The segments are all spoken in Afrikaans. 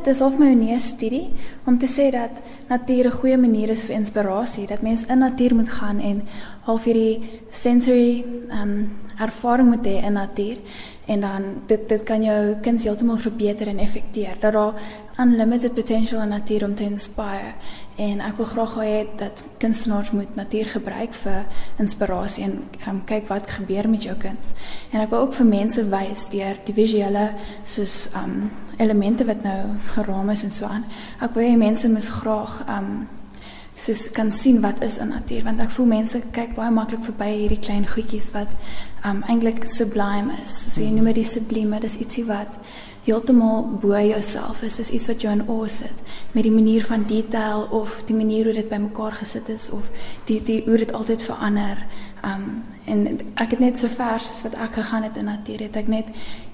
Dit is of my unieke studie om te sê dat natuur 'n goeie manier is vir inspirasie, dat mens in natuur moet gaan en half hierdie sensory um ervaring moet hê in natuur en dan dit dit kan jou kuns heeltemal verbeter en effekteer. Dat daar unlimited potential in natuur om te inspire en ek wil graag hê dat kunstenaars moet natuur gebruik vir inspirasie en um, kyk wat gebeur met jou kuns. En ek wil ook vir mense wys deur die visuele soos um elemente wat nou geraam is en so aan. Ek wil hê mense moet graag um soos kan sien wat is in natuur want ek voel mense kyk baie maklik verby hierdie klein goedjies wat um eintlik sublime is. So jy noem dit sublime, dis ietsie wat heeltemal bo jouself is. Dis iets wat jou in awe sit met die manier van detail of die manier hoe dit bymekaar gesit is of die die hoe dit altyd verander. Um en ek het net so ver soos wat ek gegaan het in natuur het ek net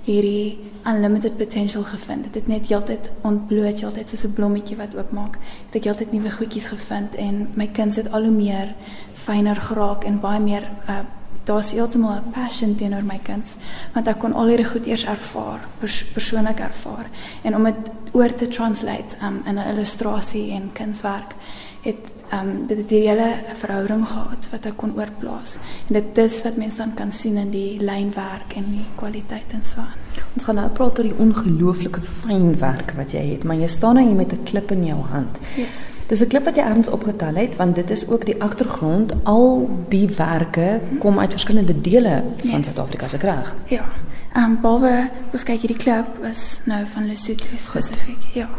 hierdie unlimited potential gevind. Dit het net heeltyd ontbloot, heeltyd soos 'n blommetjie wat oopmaak. Het ek heeltyd nuwe goedjies gevind en my kind het al hoe meer fyner geraak en baie meer uh daar's heeltemal 'n passion teenoor my kinds want ek kon al hierdie goed eers ervaar, pers persoonlik ervaar en om dit oor te translate um, in 'n illustrasie en kunswerk het um, dit het hierdie hele verhouding gehad wat ek kon oorplaas en dit is wat mense dan kan sien in die lynwerk en die kwaliteit en so aan. Ons gaan nou praat oor die ongelooflike fyn werk wat jy het, maar jy staan nou hier met 'n klip in jou hand. Yes. Dis 'n klip wat jy ergens opgetel het want dit is ook die agtergrond. Al die werke kom uit verskillende dele van Yes. Suid-Afrika se reg. Ja. Ehm um, behalwe ons kyk hierdie klip was nou van Lesotho spesifiek. Ja.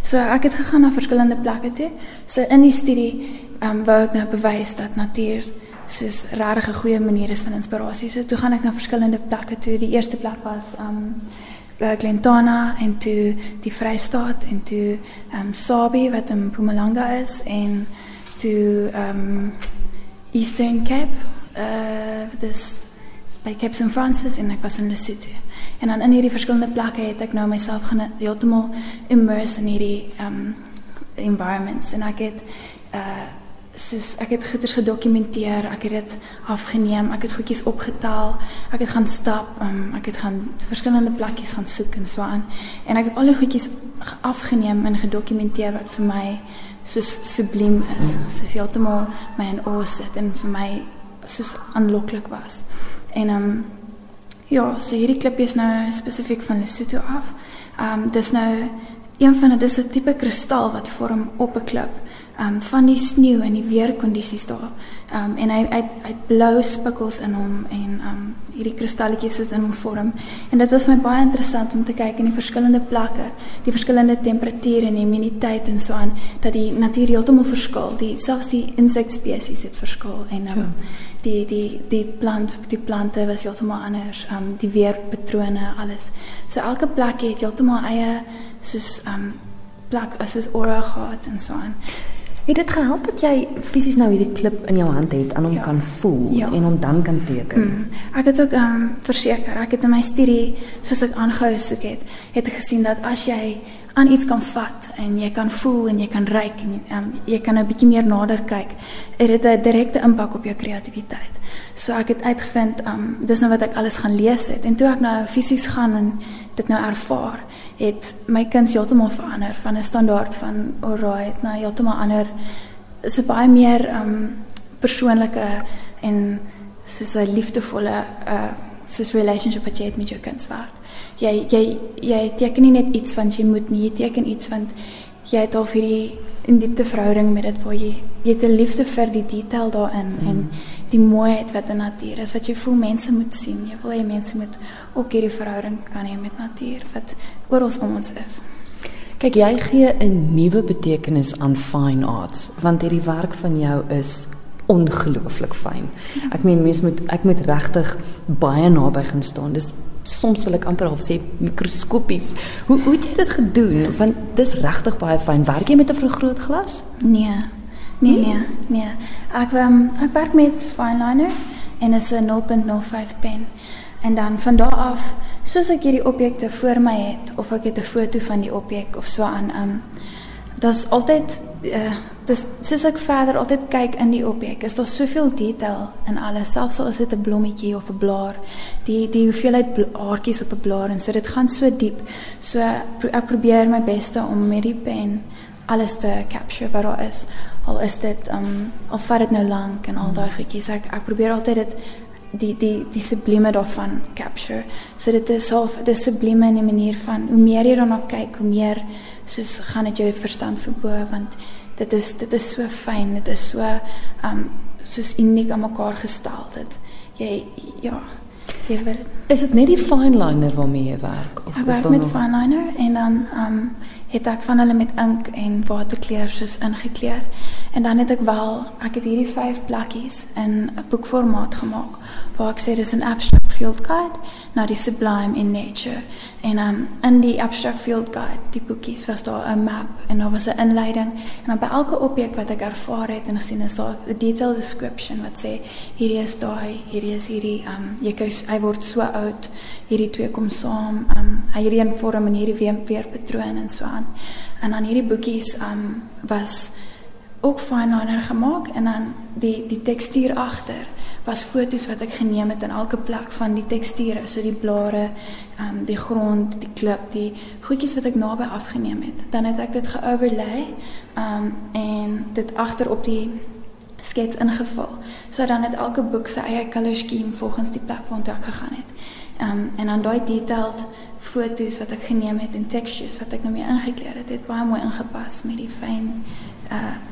So ek het gegaan na verskillende plekke toe. So in die studie ehm um, wou ek nou bewys dat natuur soos regtig 'n goeie manier is van inspirasie. So toe gaan ek na verskillende plekke toe. Die eerste plek was ehm um, Glentana en toe die Vrystaat en toe ehm um, Sabie wat in Mpumalanga is en toe ehm um, Eastern Cape. Uh dis by Cape St Francis en ek was in Lesotho. En dan in hierdie verskillende plekke het ek nou myself gaan heeltemal immerse in hierdie um environments en ek het uh soos ek het goeders gedokumenteer, ek het dit afgeneem, ek het goedjies opgetel, ek het gaan stap, um, ek het gaan verskillende plekkies gaan soek en so aan. En ek het al die goedjies ge- afgeneem en gedokumenteer wat vir my soos subliem is, soos heeltemal my in awe sit en vir my soos aanloklik was. En ehm um, ja, so hierdie klipjie is nou spesifiek van Lesotho af. Ehm um, dis nou een van dit is 'n tipe kristal wat vorm op 'n klip. Ehm um, van die sneeu en die weerkondisies daar. Ehm um, en hy hy hy blou spikkels in hom en ehm um, hierdie kristalletjies is in hom vorm. En dit was my baie interessant om te kyk in die verskillende plekke, die verskillende temperature en humiditeit en so aan dat die natuur heeltemal verskil. Die selfs die insekspesies het verskil en ehm um, die die die plant die plante was heeltemal anders um die weerpatrone alles so elke plek het heeltemal eie soos um plek soos aura gehad en so aan Het dit gehelp dat jy fisies nou hierdie klip in jou hand het en hom Ja. kan voel Ja. en hom dan kan teken? mm. ek het ook um verseker ek het in my studie soos ek aangehou soek het het ek gesien dat as jy aan iets kan vat en jy kan voel en jy kan ruik en um, jy kan 'n bietjie meer nader kyk het dit 'n direkte impak op jou kreatiwiteit so ek het uitgevind um dis nou wat ek alles gaan lees het en toe ek nou fisies gaan en dit nou ervaar het my kuns heeltemal verander van 'n standaard van alright na heeltemal ander is 'n baie meer um persoonlike en soos 'n liefdevolle uh soos relationship wat jy het met jou kunswerk. Jy jy jy teken nie net iets want jy moet nie, jy teken iets want jy het al hierdie in diepte verhouding met dit waar jy jy het 'n liefde vir die detail daarin mm. en die mooiheid wat in natuur is wat jy voel mense moet sien. Jy wil hê mense moet ook hierdie verhouding kan hê met natuur wat oral om ons is. Kyk, jy gee 'n nuwe betekenis aan fine arts want hierdie werk van jou is ongelooflik fyn. Ek meen mense moet ek moet regtig baie naby gaan staan. Dis soms wil ek amper half sê mikroskopies. Hoe hoe het jy dit gedoen? Want dis regtig baie fyn. Werk jy met 'n vergrootglas? Nee. Nee, nee, nee. Ek um, ek werk met fineliner en is 'n 0.05 pen. En dan van daar af, soos ek hierdie objekte voor my het of ek het 'n foto van die objek of so aan, um daar's altyd uh, dis soos ek verder altyd kyk in die objek, is daar soveel detail in alles, selfs al is dit 'n blommetjie of 'n blaar. Die die hoeveelheid haartjies op 'n blaar en so dit gaan so diep. So ek probeer my beste om met die pen alles te capture wat daar is. Al is dit um al vat dit nou lank en al daai goedjies. Ek ek probeer altyd dit die die die sublime daarvan capture. So dit is half dis sublime in die manier van hoe meer jy daarna kyk, hoe meer soos gaan dit jou verstand verbo want dit is dit is so fyn, dit is so um soos uniek aan mekaar gestel dit. Jy ja, jy weet. Is dit net die fine liner waarmee jy werk of ek is dit met nog... fine liner en dan um het ek van hulle met ink en waterkleur soos ingekleur. En dan het ek wel, ek het hierdie 5 plakkies in 'n boekformaat gemaak waar ek sê dis 'n abstract field guide na die sublime in nature. En um in die abstract field guide, die boekies was daar 'n map en daar was 'n inleiding en dan by elke objek wat ek ervaar het en gesien is daar 'n detailed description wat sê hierdie is daai, hierdie is hierdie um jy kyk hy word so oud, hierdie twee kom saam, um hy hierdie een vorm en hierdie weer patroon en so aan. En dan hierdie boekies um was ook fine liner gemaak en dan die die tekstuur agter was foto's wat ek geneem het in elke plek van die teksture, so die blare, um, die grond, die klip, die goedjies wat ek naby afgeneem het. Dan het ek dit geoverlay um, en dit agter op die skets ingevul. So dan het elke boek sy eie color scheme volgens die plek waar ek gegaan het. Um, en dan daai detailed foto's wat ek geneem het en textures wat ek nou mee ingekleer het, het baie mooi ingepas met die fyn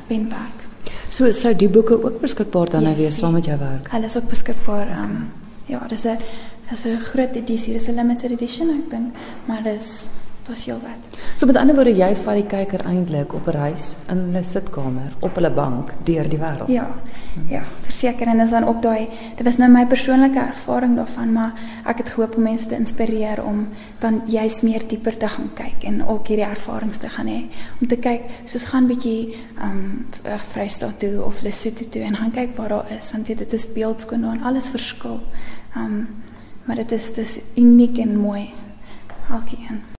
penwerk. So sou die boeke ook beskikbaar dan nou yes, wees saam met jou werk. Hulle is ook beskikbaar. Ehm um, ja, dis 'n dis 'n groot edisie, dis 'n limited edition ek dink, maar dis Dit is heel wat. So met ander woorde jy vat die kyker eintlik op 'n reis in hulle sitkamer op hulle bank deur die wêreld. Ja. Ja, verseker en is dan ook daai dit was nou my persoonlike ervaring daarvan, maar ek het gehoop om mense te inspireer om dan juis meer dieper te gaan kyk en ook hierdie ervarings te gaan hê. Om te kyk soos gaan bietjie um Vrystaat toe of Lesotho toe en gaan kyk waar daar is want dit is beeldskoon en alles verskil. Um maar dit is dis uniek en mooi. Alkeen.